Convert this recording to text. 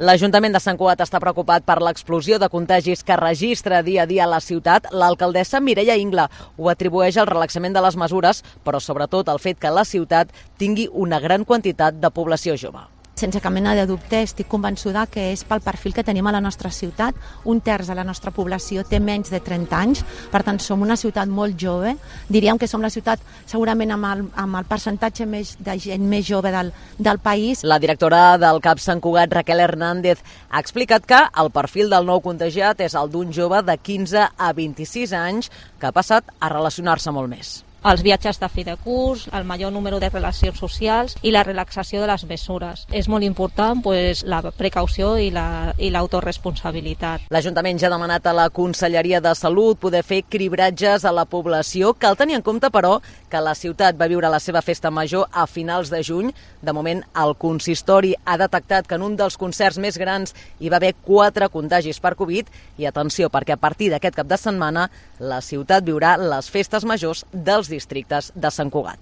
L'Ajuntament de Sant Cugat està preocupat per l'explosió de contagis que registra dia a dia a la ciutat. L'alcaldessa Mireia Ingla ho atribueix al relaxament de les mesures, però sobretot al fet que la ciutat tingui una gran quantitat de població jove sense cap mena de dubte, estic convençuda que és pel perfil que tenim a la nostra ciutat. Un terç de la nostra població té menys de 30 anys, per tant som una ciutat molt jove. Diríem que som la ciutat segurament amb el, amb el percentatge més de gent més jove del, del país. La directora del CAP Sant Cugat, Raquel Hernández, ha explicat que el perfil del nou contagiat és el d'un jove de 15 a 26 anys que ha passat a relacionar-se molt més els viatges de fi de curs, el major número de relacions socials i la relaxació de les mesures. És molt important pues, la precaució i l'autoresponsabilitat. La, L'Ajuntament ja ha demanat a la Conselleria de Salut poder fer cribratges a la població. Cal tenir en compte, però, que la ciutat va viure la seva festa major a finals de juny. De moment, el consistori ha detectat que en un dels concerts més grans hi va haver quatre contagis per Covid i atenció, perquè a partir d'aquest cap de setmana la ciutat viurà les festes majors dels districtes de Sant Cugat.